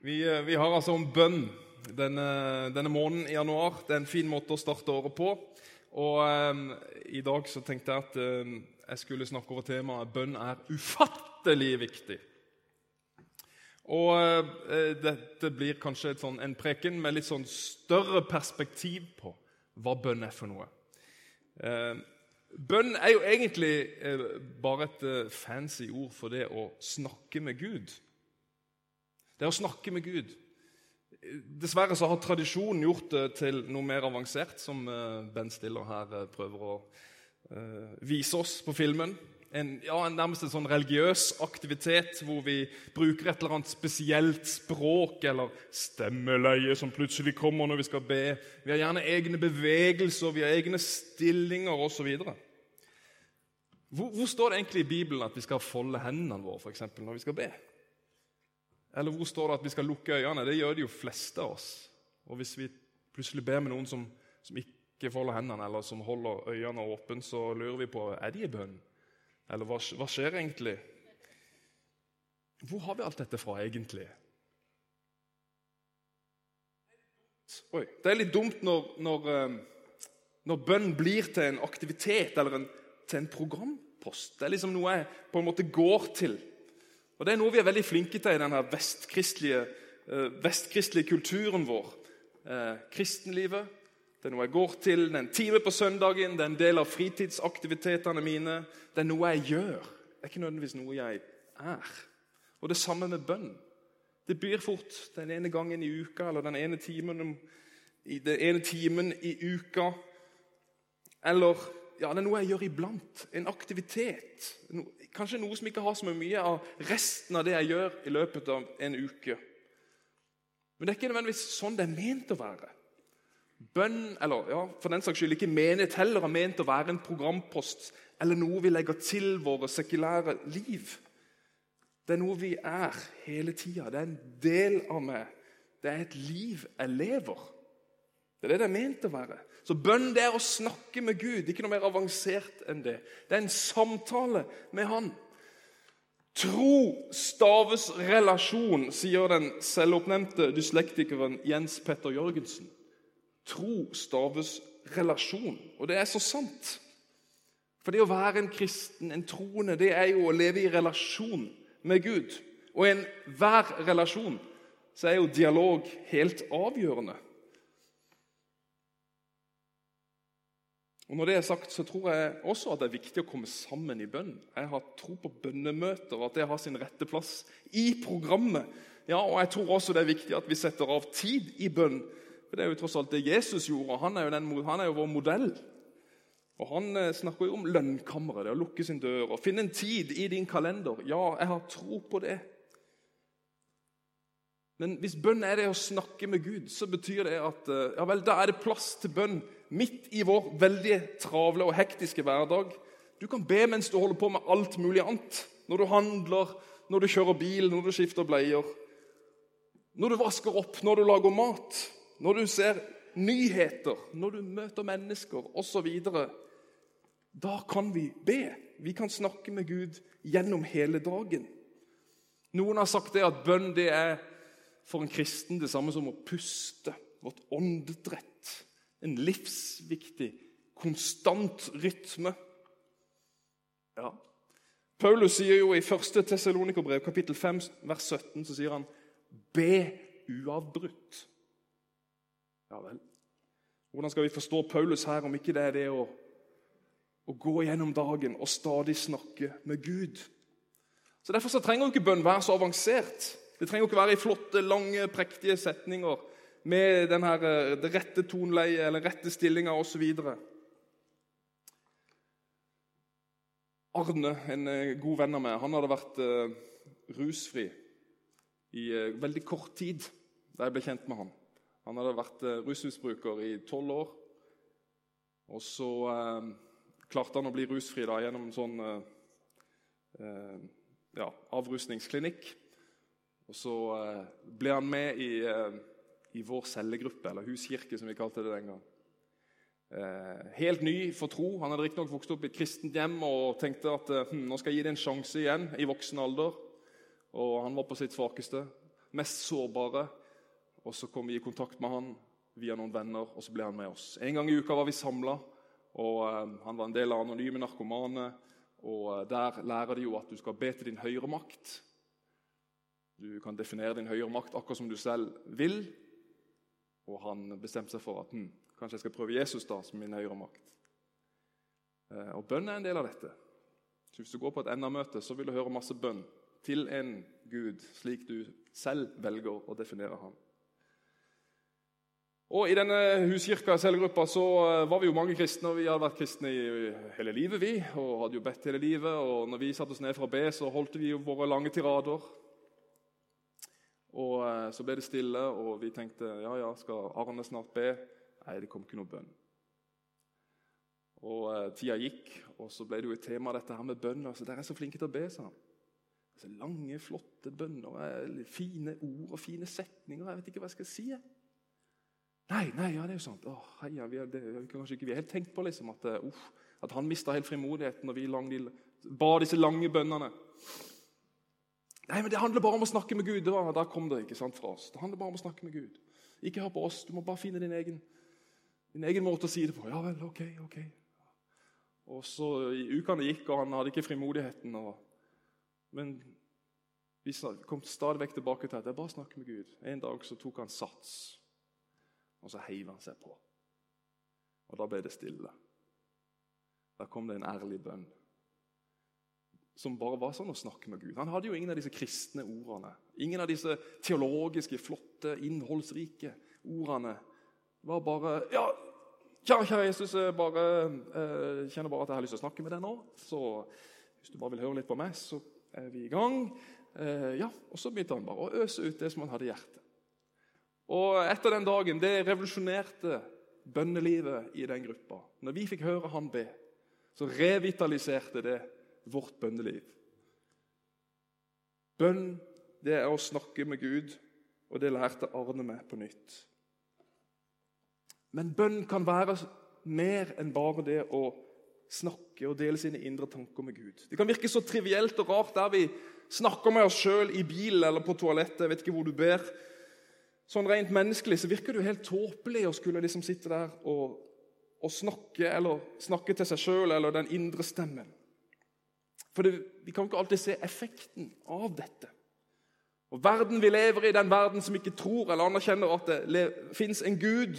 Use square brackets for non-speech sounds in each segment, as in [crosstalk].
Vi, eh, vi har altså om bønn denne, denne måneden i januar. Det er en fin måte å starte året på. Og eh, I dag så tenkte jeg at eh, jeg skulle snakke over temaet 'Bønn er ufattelig viktig'. Og eh, Dette blir kanskje sånn, en preken med litt sånn større perspektiv på hva bønn er for noe. Eh, bønn er jo egentlig eh, bare et fancy ord for det å snakke med Gud. Det er å snakke med Gud. Dessverre så har tradisjonen gjort det til noe mer avansert, som eh, Ben Stiller her eh, prøver å uh, vise oss på filmen. En, ja, nærmest en sånn religiøs aktivitet hvor vi bruker et eller annet spesielt språk eller stemmeleie som plutselig kommer når vi skal be. Vi har gjerne egne bevegelser, vi har egne stillinger osv. Hvor, hvor står det egentlig i Bibelen at vi skal folde hendene våre for eksempel, når vi skal be? Eller hvor står det at vi skal lukke øynene? Det gjør de jo fleste av oss. Og hvis vi plutselig ber med noen som, som ikke folder hendene, eller som holder øynene åpne, så lurer vi på er de i bønn. Eller hva, hva skjer egentlig? Hvor har vi alt dette fra, egentlig? Oi, Det er litt dumt når, når, eh, når bønn blir til en aktivitet eller en, til en programpost. Det er liksom noe jeg på en måte går til. Og Det er noe vi er veldig flinke til i denne vestkristelige, vestkristlige kulturen vår. Eh, kristenlivet. Det er noe jeg går til. Det er en time på søndagen. Det er en del av fritidsaktivitetene mine. Det er noe jeg gjør. Det er ikke nødvendigvis noe jeg er. Og det samme med bønn. Det blir fort den ene gangen i uka eller den ene timen, den ene timen i uka. Eller ja, det er noe jeg gjør iblant. En aktivitet. Kanskje noe som ikke har så mye av resten av det jeg gjør i løpet av en uke. Men det er ikke nødvendigvis sånn det er ment å være. Bønn, eller ja, for den saks skyld ikke menighet heller, er ment å være en programpost eller noe vi legger til våre sekulære liv. Det er noe vi er hele tida. Det er en del av meg. Det er et liv jeg lever. Det er det det er ment å være. Så bønn det er å snakke med Gud. Ikke noe mer avansert enn det. Det er en samtale med Han. Tro staves relasjon, sier den selvoppnevnte dyslektikeren Jens Petter Jørgensen. Tro staves relasjon. Og det er så sant. For det å være en kristen, en troende, det er jo å leve i relasjon med Gud. Og i enhver relasjon så er jo dialog helt avgjørende. Og Når det er sagt, så tror jeg også at det er viktig å komme sammen i bønn. Jeg har tro på bønnemøter, at det har sin rette plass i programmet. Ja, og Jeg tror også det er viktig at vi setter av tid i bønn. For Det er jo tross alt det Jesus gjorde. Han er jo, den, han er jo vår modell. Og Han eh, snakker jo om lønnkammeret, det å lukke sin dør og finne en tid i din kalender. Ja, jeg har tro på det. Men hvis bønn er det å snakke med Gud, så betyr det at eh, ja vel, da er det plass til bønn midt i vår veldig travle og hektiske hverdag. Du kan be mens du holder på med alt mulig annet. Når du handler, når du kjører bil, når du skifter bleier. Når du vasker opp, når du lager mat, når du ser nyheter, når du møter mennesker osv. Da kan vi be. Vi kan snakke med Gud gjennom hele dagen. Noen har sagt det at bønn det er for en kristen det samme som å puste. Vårt åndedrett. En livsviktig, konstant rytme. Ja. Paulus sier jo i 1. Tessalonikerbrev, kapittel 5, vers 17, så sier han Be uavbrutt. Ja vel. Hvordan skal vi forstå Paulus her, om ikke det er det å, å gå gjennom dagen og stadig snakke med Gud? Så Derfor så trenger jo ikke bønn være så avansert. Det trenger jo ikke være i flotte, lange, prektige setninger med den eh, det rette toneleie eller rette stillinga osv. Arne, en eh, god venn av meg, han hadde vært uh, rusfri i veldig kort tid da jeg ble kjent med han. Han hadde vært rusmisbruker i tolv år. Og så klarte han å bli rusfri da, gjennom en sånn ja, avrusningsklinikk. Og så ble han med i i vår cellegruppe, eller huskirke, som vi kalte det den gang. Eh, helt ny for tro. Han hadde riktignok vokst opp i et kristent hjem og tenkte at hm, nå skal jeg gi det en sjanse igjen i voksen alder. Og han var på sitt svakeste. mest sårbare. Og så kom vi i kontakt med han via noen venner, og så ble han med oss. En gang i uka var vi samla, og eh, han var en del av Anonyme narkomane. Og eh, Der lærer de jo at du skal be til din høyre makt. Du kan definere din høyre makt akkurat som du selv vil. Og han bestemte seg for at hm, kanskje jeg skal prøve Jesus da, som min høyre makt. Eh, og Bønn er en del av dette. Så Hvis du går på et NA-møte, så vil du høre masse bønn til en Gud, slik du selv velger å definere ham. Og I denne huskirka cellegruppa så eh, var vi jo mange kristne. og Vi hadde vært kristne i hele livet, vi, og hadde jo bedt hele livet. og når vi satte oss ned for å be, så holdt vi jo våre lange tirader. Og eh, Så ble det stille, og vi tenkte ja, ja, skal Arne snart be? Nei, det kom ikke noe bønn. Og eh, Tida gikk, og så ble det jo et tema dette her med bønner. Så Dere er så flinke til å be, sa han. Så lange, flotte bønner, fine ord og fine setninger. Jeg vet ikke hva jeg skal si. Nei, nei, ja, det er jo sant. Åh, heia, vi, har, det, kanskje ikke vi har helt tenkt på liksom, at, uh, at han mista helt frimodigheten når vi lang, de, ba disse lange bønnene. Nei, men Det handler bare om å snakke med Gud. Det var, der kom det ikke sant, fra oss. Det handler bare om å snakke med Gud. Ikke hør på oss. Du må bare finne din egen, din egen måte å si det på. Ja vel, ok, ok. Og så i Ukene gikk, og han hadde ikke frimodigheten. Og, men vi kom stadig vekk tilbake til at det er bare å snakke med Gud. En dag så tok han sats. Og så heiv han seg på. Og da ble det stille. Da kom det en ærlig bønn. Som bare var sånn å snakke med Gud. Han hadde jo ingen av disse kristne ordene. Ingen av disse teologiske, flotte, innholdsrike ordene. Det var bare Ja, kjære, kjære Jesus, jeg bare, eh, kjenner bare at jeg har lyst til å snakke med deg nå. Så hvis du bare vil høre litt på meg, så er vi i gang. Eh, ja, Og så begynte han bare å øse ut det som han hadde i hjertet. Og etter den dagen det revolusjonerte bønnelivet i den gruppa. Når vi fikk høre han be, så revitaliserte det vårt bønneliv. Bønn, det er å snakke med Gud, og det lærte Arne meg på nytt. Men bønn kan være mer enn bare det å snakke og dele sine indre tanker med Gud. Det kan virke så trivielt og rart der vi snakker med oss sjøl i bilen eller på toalettet. Jeg vet ikke hvor du ber. Sånn Rent menneskelig så virker det jo helt tåpelig å skulle liksom sitte der og, og snakke, eller snakke til seg sjøl eller den indre stemmen. For det, Vi kan ikke alltid se effekten av dette. Og Verden vi lever i, den verden som ikke tror eller anerkjenner at det fins en Gud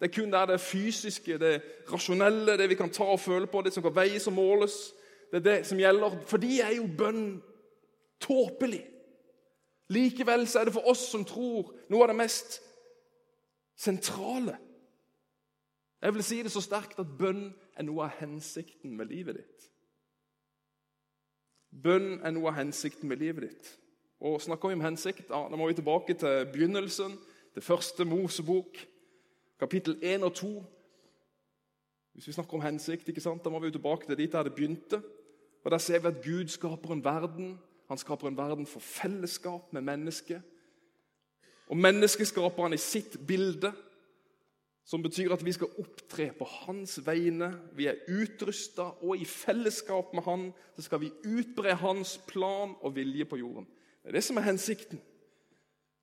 Det er kun der det fysiske, det rasjonelle, det vi kan ta og føle på, det som kan veies og måles. Det er det som gjelder. For de er jo bønn tåpelig. Likevel så er det for oss som tror, noe av det mest sentrale. Jeg vil si det så sterkt at bønn er noe av hensikten med livet ditt. Bønn er noe av hensikten med livet ditt. Og Snakker vi om hensikt, ja, da må vi tilbake til begynnelsen, det første Mosebok, kapittel 1 og 2. Hvis vi snakker om hensikt, ikke sant, da må vi tilbake til dit der det begynte. Og Der ser vi at Gud skaper en verden han skaper en verden for fellesskap med mennesket. Og mennesket skaper han i sitt bilde, som betyr at vi skal opptre på hans vegne. Vi er utrusta, og i fellesskap med han så skal vi utbre hans plan og vilje på jorden. Det er det som er hensikten.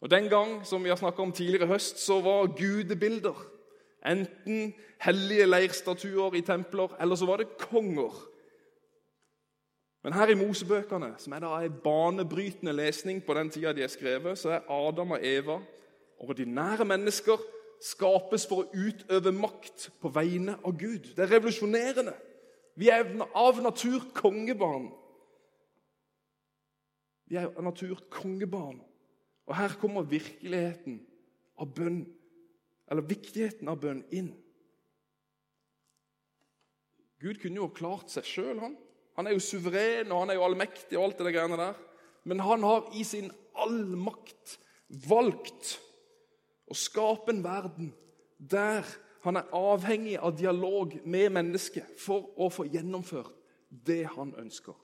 Og Den gang som vi har om tidligere høst, så var gudebilder enten hellige leirstatuer i templer, eller så var det konger men her i Mosebøkene, som er da en banebrytende lesning på den tida de er skrevet, så er Adam og Eva, ordinære mennesker, skapes for å utøve makt på vegne av Gud. Det er revolusjonerende. Vi er av natur kongebarn. Vi er av natur kongebarn. Og her kommer virkeligheten av bønn, eller viktigheten av bønn, inn. Gud kunne jo klart seg sjøl, han. Han er jo suveren og han er jo allmektig, og alt det greiene der. Men han har i sin allmakt valgt å skape en verden der han er avhengig av dialog med mennesket for å få gjennomført det han ønsker.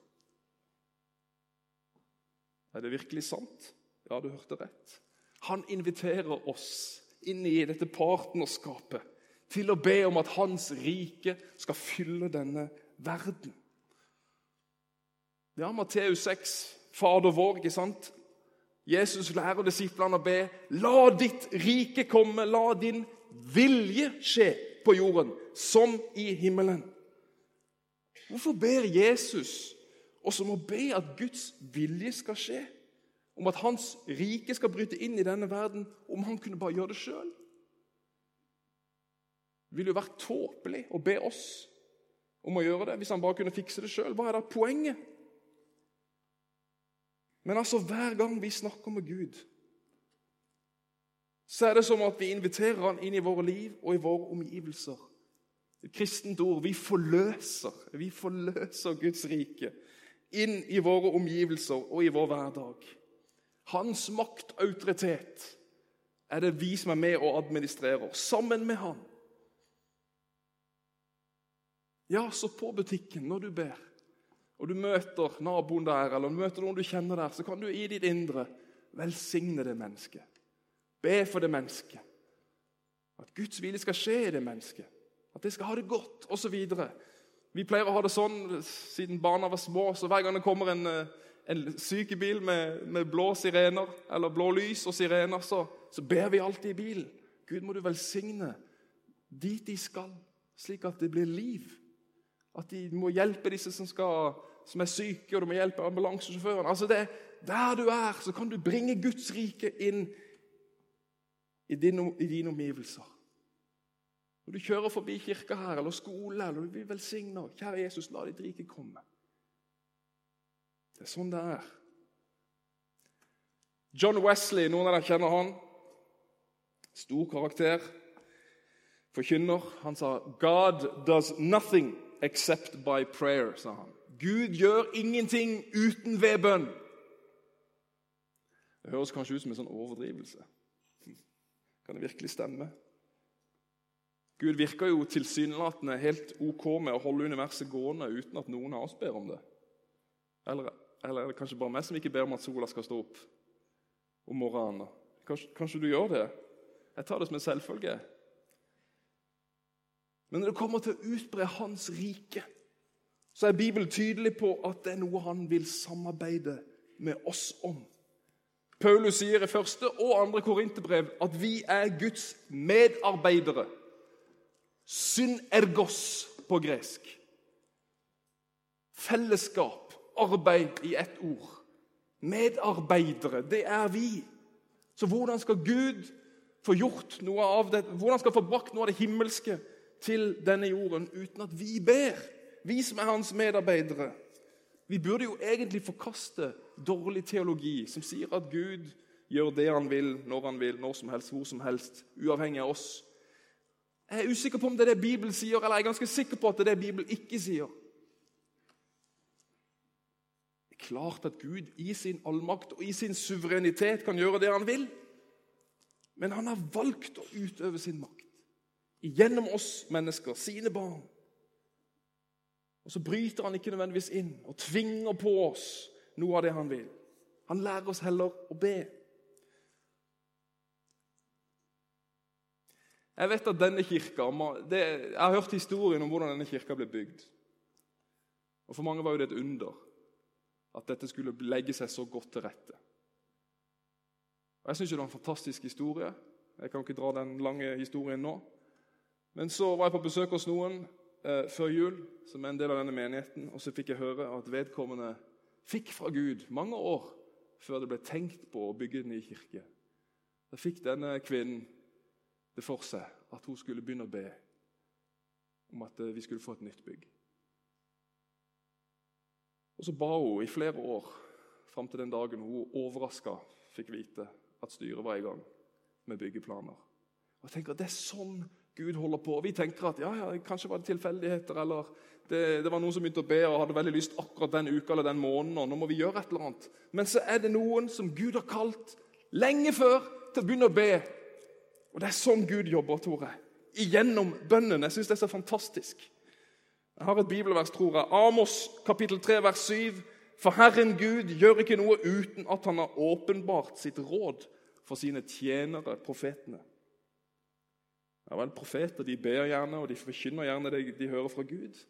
Er det virkelig sant? Ja, du hørte rett. Han inviterer oss inn i dette partnerskapet til å be om at hans rike skal fylle denne verden. Ja, Matteus 6, Fader vår, ikke sant? Jesus lærer disiplene å be La ditt rike komme, la din vilje skje på jorden som i himmelen. Hvorfor ber Jesus oss om å be at Guds vilje skal skje? Om at hans rike skal bryte inn i denne verden, om han kunne bare gjøre det sjøl? Det ville jo vært tåpelig å be oss om å gjøre det hvis han bare kunne fikse det sjøl. Hva er da poenget? Men altså, hver gang vi snakker med Gud, så er det som at vi inviterer han inn i våre liv og i våre omgivelser. Et kristent ord. Vi forløser. Vi forløser Guds rike inn i våre omgivelser og i vår hverdag. Hans makt er det vi som er med og administrerer, sammen med han. Ja, så på butikken når du ber og du møter naboen der, eller du møter noen du kjenner der, så kan du i ditt indre velsigne det mennesket. Be for det mennesket. At Guds vilje skal skje i det mennesket. At det skal ha det godt, osv. Vi pleier å ha det sånn siden barna var små, så hver gang det kommer en, eh, en sykebil med, med, blå sirener, eller blå lys og sirener, så, så ber vi alltid i bilen. Gud, må du velsigne dit de skal, slik at det blir liv. At de må hjelpe disse som skal som er syke, og du må hjelpe ambulansesjåføren. Altså det, Der du er, så kan du bringe Guds rike inn i, din, dine omgivelser. Når du kjører forbi kirka her, eller skole, eller du blir velsigna Kjære Jesus, la ditt rike komme. Det er sånn det er. John Wesley, noen av dere kjenner han. Stor karakter. Forkynner. Han sa 'God does nothing except by prayer', sa han. Gud gjør ingenting uten ved bønn. Det høres kanskje ut som en sånn overdrivelse. [laughs] Kan det virkelig stemme? Gud virker jo tilsynelatende helt ok med å holde universet gående uten at noen av oss ber om det. Eller, eller er det kanskje bare meg som ikke ber om at sola skal stå opp om morgenen? Kanskje, kanskje du gjør det? Jeg tar det som en selvfølge. Men når det kommer til å utbre Hans rike, så er Bibelen tydelig på at det er noe han vil samarbeide med oss om. Paulus sier i første og andre korinterbrev at vi er Guds medarbeidere. Synergos på gresk. Fellesskap, arbeid i ett ord. Medarbeidere, det er vi. Så hvordan skal Gud få gjort noe av det? Hvordan skal han få brakt noe av det himmelske til denne jorden uten at vi ber? vi som er hans medarbeidere, vi burde jo egentlig forkaste dårlig teologi som sier at Gud gjør det han vil, når han vil, når som helst, hvor som helst, uavhengig av oss. Jeg er usikker på om det er det Bibelen sier, eller jeg er ganske sikker på at det er det Bibelen ikke sier. Det er klart at Gud i sin allmakt og i sin suverenitet kan gjøre det han vil. Men han har valgt å utøve sin makt gjennom oss mennesker, sine barn. Og så bryter han ikke nødvendigvis inn og tvinger på oss noe av det han vil. Han lærer oss heller å be. Jeg vet at denne kirka, det, jeg har hørt historien om hvordan denne kirka ble bygd. Og For mange var jo det et under at dette skulle legge seg så godt til rette. Og Jeg syns det var en fantastisk historie. Jeg kan ikke dra den lange historien nå. Men så var jeg på besøk hos noen eh, før jul, som er en del av denne menigheten, og så fikk jeg høre at vedkommende fikk fra Gud mange år før det ble tenkt på å bygge en ny kirke. Da fikk denne kvinnen det for seg at hun skulle begynne å be om at eh, vi skulle få et nytt bygg. Og Så ba hun i flere år, fram til den dagen hun overraska fikk vite at styret var i gang med byggeplaner. Og jeg tenker at Det er sånn Gud holder på. Vi tenker at ja, ja, kanskje var det tilfeldigheter, eller det, det, var noen som begynte å be og hadde veldig lyst akkurat den uka eller den måneden. og nå må vi gjøre et eller annet. Men så er det noen som Gud har kalt lenge før til å begynne å be. Og det er sånn Gud jobber, Tore. Igjennom bønnen. Jeg syns det er så fantastisk. Jeg har et bibelvers, tror jeg. Amos kapittel 3, vers 7. For Herren Gud gjør ikke noe uten at han har åpenbart sitt råd for sine tjenere, profetene. Ja vel, Profeter de ber gjerne, og de forkynner gjerne det de hører fra Gud.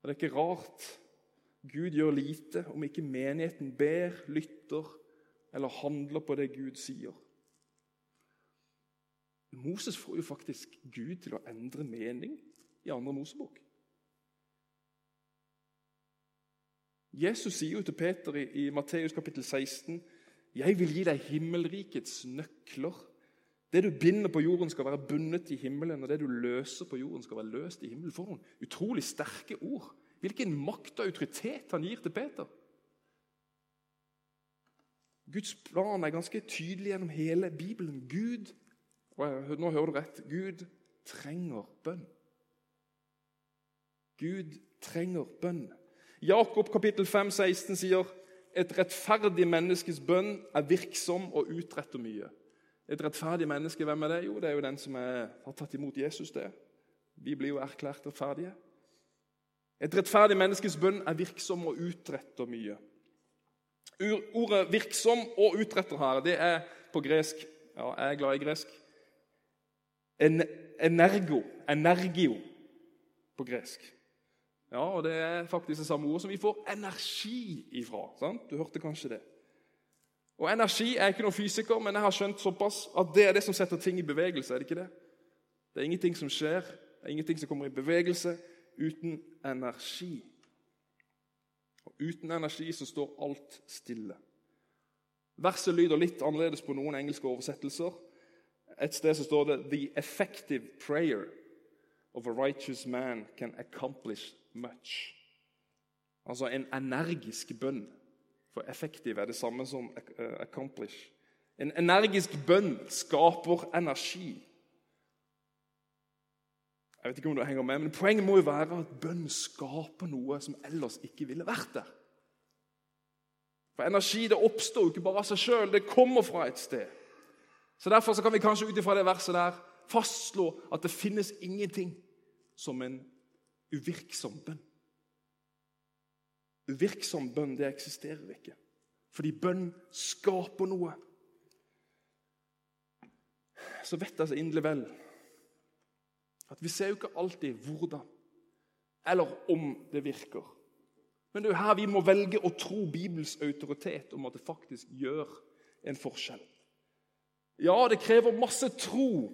Og Det er ikke rart Gud gjør lite om ikke menigheten ber, lytter eller handler på det Gud sier. Moses får jo faktisk Gud til å endre mening i andre Mosebok. Jesus sier jo til Peter i, i Matteus kapittel 16.: Jeg vil gi deg himmelrikets nøkler. Det du binder på jorden, skal være bundet i himmelen, og det du løser på jorden, skal være løst i himmelen. For noen utrolig sterke ord. Hvilken makt og autoritet han gir til Peter. Guds plan er ganske tydelig gjennom hele Bibelen. Gud og Nå hører du rett. Gud trenger bønn. Gud trenger bønn. Jakob kapittel 5, 16 sier et rettferdig menneskes bønn er virksom og utretter mye. Et rettferdig menneske, hvem er det? Jo, det er jo den som er, har tatt imot Jesus. det. Vi blir jo erklært rettferdige. Et rettferdig menneskes bønn er virksom og utretter mye. Ordet 'virksom' og 'utretter' her, det er på gresk. Ja, jeg er glad i gresk. En, energo, energio på gresk. Ja, og Det er faktisk det samme ordet som vi får energi ifra. Sant? Du hørte kanskje det. Og Energi er ikke noen fysiker, men jeg har skjønt såpass at det er det som setter ting i bevegelse. er Det ikke det? Det er ingenting som skjer, det er ingenting som kommer i bevegelse uten energi. Og Uten energi så står alt stille. Verset lyder litt annerledes på noen engelske oversettelser. Et sted så står det 'The effective prayer of a righteous man can accomplish much'. Altså en energisk bønn. For effektiv er det samme som accomplish. En energisk bønn skaper energi. Jeg vet ikke om du henger med, men Poenget må jo være at bønn skaper noe som ellers ikke ville vært der. For Energi det oppstår jo ikke bare av seg sjøl, det kommer fra et sted. Så Derfor så kan vi kanskje ut ifra det verset der fastslå at det finnes ingenting som en uvirksom bønn. Uvirksom bønn det eksisterer ikke. Fordi bønn skaper noe. Så vet jeg så inderlig vel at vi ser jo ikke alltid hvordan eller om det virker. Men det er jo her vi må velge å tro Bibels autoritet om at det faktisk gjør en forskjell. Ja, det krever masse tro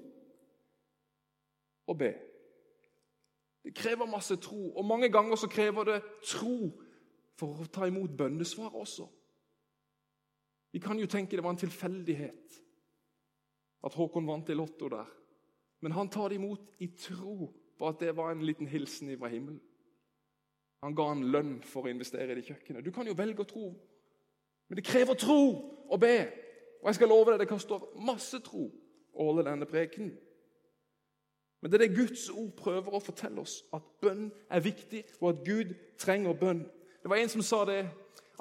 å be. Det krever masse tro, og mange ganger så krever det tro for å ta imot bønnesvar også. Vi kan jo tenke det var en tilfeldighet at Håkon vant i Lotto der. Men han tar det imot i tro på at det var en liten hilsen fra himmelen. Han ga han lønn for å investere i det kjøkkenet. Du kan jo velge å tro, men det krever tro å be. Og jeg skal love deg, det koster masse tro å holde denne preken. Men det er det Guds ord prøver å fortelle oss, at bønn er viktig, og at Gud trenger bønn. Det var en som sa det,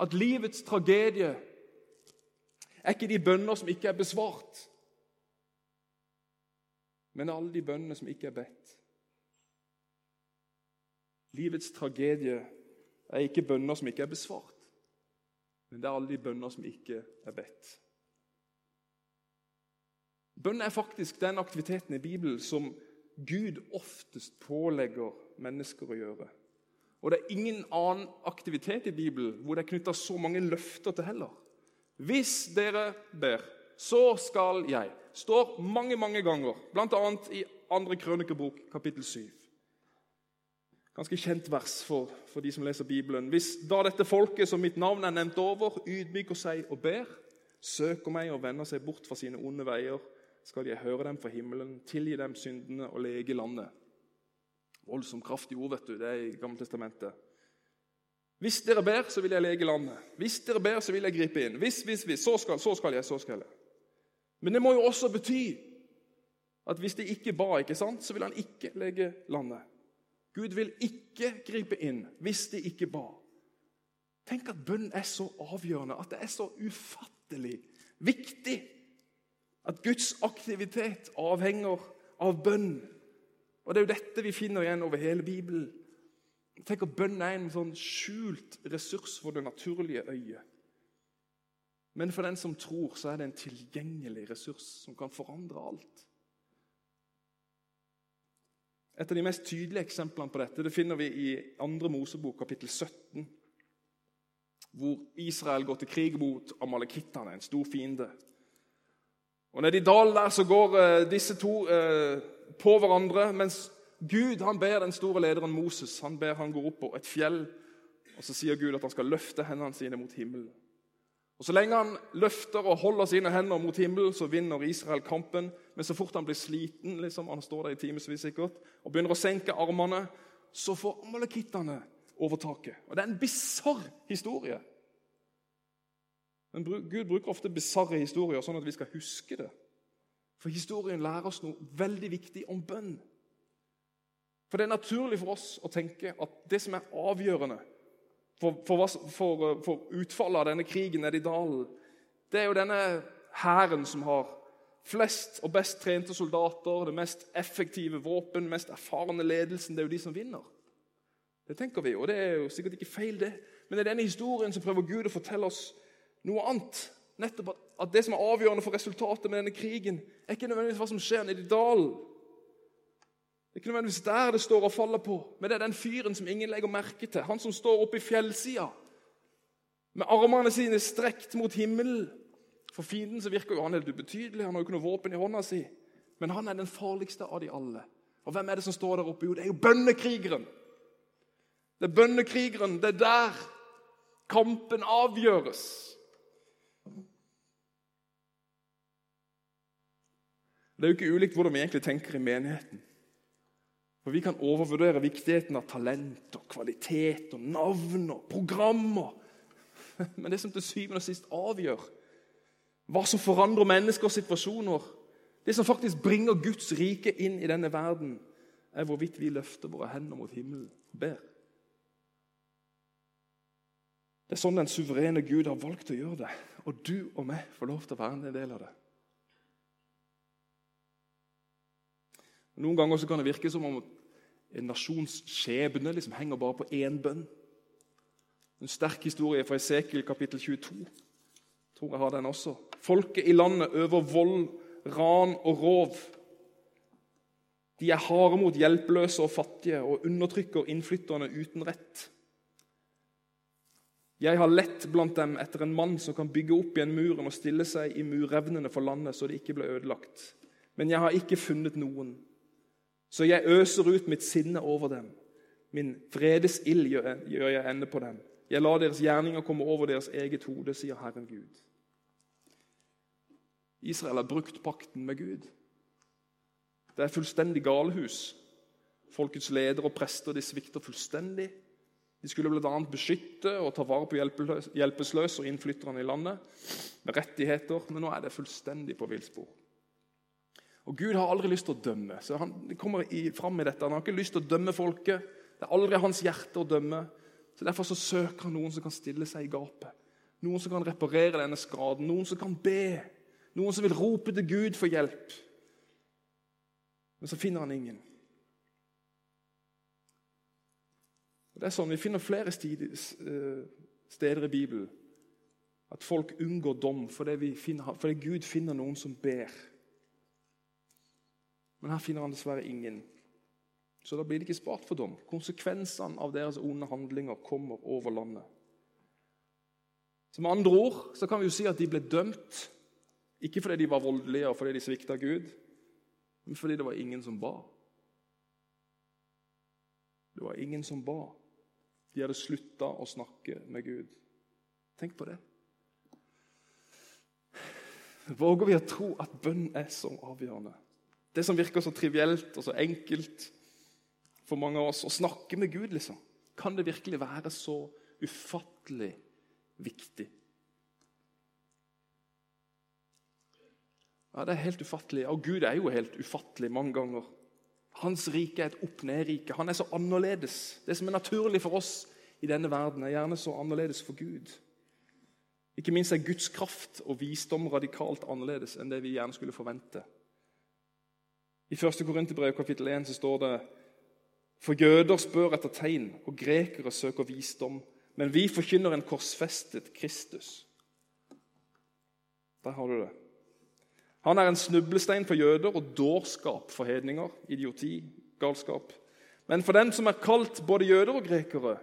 at livets tragedie er ikke de bønner som ikke er besvart, men alle de bønnene som ikke er bedt. Livets tragedie er ikke bønner som ikke er besvart, men det er alle de bønner som ikke er bedt. Bønn er faktisk den aktiviteten i Bibelen som Gud oftest pålegger mennesker å gjøre. Og det er ingen annen aktivitet i Bibelen hvor det er knytta så mange løfter til heller. Hvis dere ber, så skal jeg. står mange mange ganger, bl.a. i 2. krønikebok, kapittel 7. Ganske kjent vers for, for, de som leser Bibelen. Hvis da dette folket som mitt navn er nevnt over, ydmyker seg og ber, søker meg og vender seg bort fra sine onde veier, skal jeg høre dem fra himmelen, tilgi dem syndene og lege landet. Voldsomt kraftig ord, vet du. Det er i Gammeltestamentet. Hvis dere ber, så vil jeg lege landet. Hvis dere ber, så vil jeg gripe inn. Hvis, hvis, hvis. Så skal, så skal jeg, så skal jeg. Men det må jo også bety at hvis de ikke ba, ikke sant, så vil han ikke lege landet. Gud vil ikke gripe inn hvis de ikke ba. Tenk at bønn er så avgjørende, at det er så ufattelig viktig. At Guds aktivitet avhenger av bønn. Og Det er jo dette vi finner igjen over hele Bibelen. Tenk at Bønn er en sånn skjult ressurs for det naturlige øyet. Men for den som tror, så er det en tilgjengelig ressurs som kan forandre alt. Et av de mest tydelige eksemplene på dette det finner vi i 2. Mosebok, kapittel 17. hvor Israel går til krig mot amalekittene, en stor fiende. Og Nede i dalen der så går eh, disse to eh, på hverandre, mens Gud han ber den store lederen Moses han ber han gå opp på et fjell. og Så sier Gud at han skal løfte hendene sine mot himmelen. Og Så lenge han løfter og holder sine hender mot himmelen, så vinner Israel kampen. Men så fort han blir sliten, liksom, han står der i timevis sikkert, og begynner å senke armene, så får amalekittene overtaket. Og Det er en bisarr historie. Men Gud bruker ofte bisarre historier sånn at vi skal huske det. For historien lærer oss noe veldig viktig om bønn. For det er naturlig for oss å tenke at det som er avgjørende for, for, for, for utfallet av denne krigen nede i dalen, det er jo denne hæren som har flest og best trente soldater, det mest effektive våpen, mest erfarne ledelsen. Det er jo de som vinner. Det tenker vi, og det er jo sikkert ikke feil, det. Men i denne historien så prøver Gud å fortelle oss noe annet. Nettopp at, at det som er avgjørende for resultatet med denne krigen, er ikke nødvendigvis hva som skjer nede i dalen. Det er ikke nødvendigvis der det står og faller på, men det er den fyren som ingen legger merke til. Han som står oppe i fjellsida med armene sine strekt mot himmelen. For fienden så virker jo han helt ubetydelig, han har jo ikke noe våpen i hånda si. Men han er den farligste av de alle. Og hvem er det som står der oppe? Jo, det er jo bønnekrigeren. Det er bønnekrigeren. Det er der kampen avgjøres. Det er jo ikke ulikt hvordan vi egentlig tenker i menigheten. For Vi kan overvurdere viktigheten av talent og kvalitet og navn og programmer. [laughs] Men det som til syvende og sist avgjør hva som forandrer menneskers situasjoner, det som faktisk bringer Guds rike inn i denne verden, er hvorvidt vi løfter våre hender mot himmelen og ber. Det er sånn den suverene Gud har valgt å gjøre det. Og du og meg får lov til å være en del av det. Noen ganger kan det virke som om en nasjons skjebne liksom henger bare på én bønn. En sterk historie fra Esekiel kapittel 22. Jeg Tror jeg har den også. Folket i landet øver vold, ran og rov. De er harde mot hjelpeløse og fattige og undertrykker innflytterne uten rett. Jeg har lett blant dem etter en mann som kan bygge opp igjen muren og stille seg i murevnene for landet, så det ikke ble ødelagt. Men jeg har ikke funnet noen. Så jeg øser ut mitt sinne over dem. Min vredes ild gjør jeg ende på dem. Jeg lar deres gjerninger komme over deres eget hode, sier Herren Gud. Israel har brukt pakten med Gud. Det er fullstendig galehus. Folkets ledere og prester de svikter fullstendig. De skulle bl.a. beskytte og ta vare på hjelpeløse og innflytterne i landet med rettigheter, men nå er det fullstendig på villspor. Og Gud har aldri lyst til å dømme. så Han kommer i, fram i dette. Han har ikke lyst til å dømme folket. Det er aldri hans hjerte å dømme. Så Derfor så søker han noen som kan stille seg i gapet. Noen som kan reparere denne skaden. Noen som kan be. Noen som vil rope til Gud for hjelp. Men så finner han ingen. Og det er sånn, Vi finner flere eh, steder i Bibelen at folk unngår dom fordi, finner, fordi Gud finner noen som ber. Men her finner han dessverre ingen. Så da blir det ikke spart for dom. Konsekvensene av deres onde handlinger kommer over landet. Så Med andre ord så kan vi jo si at de ble dømt, ikke fordi de var voldelige og fordi de svikta Gud, men fordi det var ingen som ba. Det var ingen som ba. De hadde slutta å snakke med Gud. Tenk på det. Våger vi å tro at bønn er så avgjørende? Det som virker så trivielt og så enkelt for mange av oss, å snakke med Gud, liksom. Kan det virkelig være så ufattelig viktig? Ja, Det er helt ufattelig. Og Gud er jo helt ufattelig mange ganger. Hans rike er et opp-ned-rike. Han er så annerledes. Det som er naturlig for oss i denne verden, er gjerne så annerledes for Gud. Ikke minst er Guds kraft og visdom radikalt annerledes enn det vi gjerne skulle forvente. I 1. Korinterbrev kapittel 1 så står det For jøder spør etter tegn, og grekere søker visdom. Men vi forkynner en korsfestet Kristus. Der har du det. Han er en snublestein for jøder og dårskap for hedninger. Idioti, galskap. Men for den som er kalt både jøder og grekere,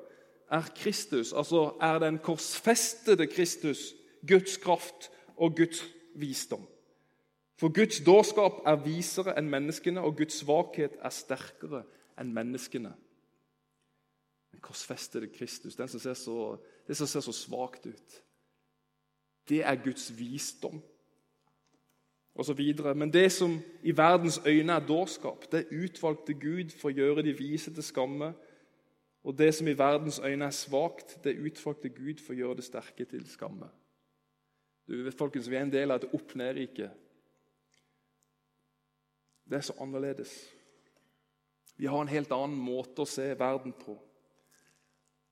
er Kristus, altså er den korsfestede Kristus, Guds kraft og Guds visdom. For Guds dårskap er visere enn menneskene, og Guds svakhet er sterkere enn menneskene. Den korsfestede Kristus, den som ser så, det som ser så svakt ut, det er Guds visdom. Og så videre. Men det som i verdens øyne er dårskap, det utvalgte Gud for å gjøre de vise til skamme. Og det som i verdens øyne er svakt, det utvalgte Gud for å gjøre det sterke til skamme. Du vet, folkens, Vi er en del av et opp-ned-rike. Det er så annerledes. Vi har en helt annen måte å se verden på.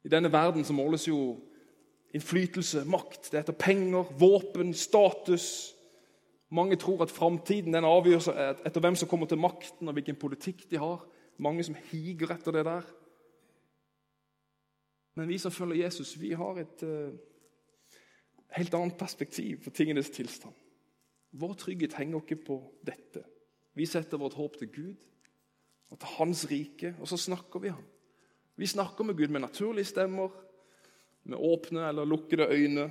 I denne verden så måles jo innflytelse, makt. Det heter penger, våpen, status. Mange tror at framtiden avgjøres etter hvem som kommer til makten, og hvilken politikk de har. Mange som higer etter det der. Men vi som følger Jesus, vi har et uh, helt annet perspektiv på tingenes tilstand. Vår trygghet henger ikke på dette. Vi setter vårt håp til Gud og til Hans rike, og så snakker vi ham. Vi snakker med Gud med naturlige stemmer, med åpne eller lukkede øyne.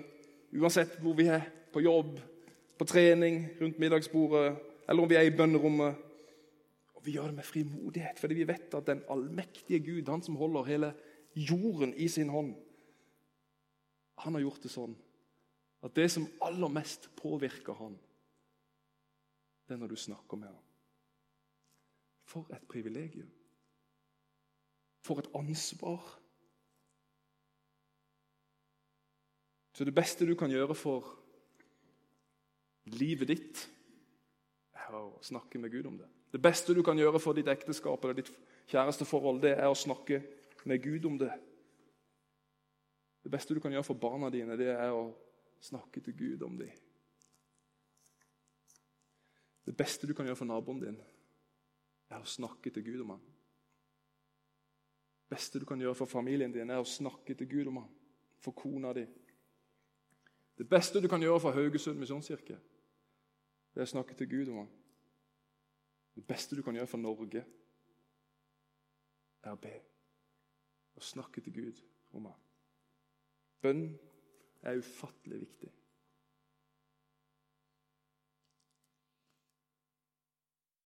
Uansett hvor vi er, på jobb, på trening, rundt middagsbordet, eller om vi er i bønnerommet. Og Vi gjør det med frimodighet, fordi vi vet at den allmektige Gud, han som holder hele jorden i sin hånd, han har gjort det sånn at det som aller mest påvirker han, det er når du snakker med ham. For et privilegium. For et ansvar. Så det beste du kan gjøre for livet ditt, er å snakke med Gud om det. Det beste du kan gjøre for ditt ekteskap eller ditt kjæreste forhold, det er å snakke med Gud om det. Det beste du kan gjøre for barna dine, det er å snakke til Gud om dem. Det beste du kan gjøre for naboen din, er å snakke til Gud om ham. Det beste du kan gjøre for familien din, er å snakke til Gud om ham. For kona di. Det beste du kan gjøre for Haugesund misjonskirke, det er å snakke til Gud om ham. Det beste du kan gjøre for Norge, er å be. Å snakke til Gud om ham. Bønn er ufattelig viktig.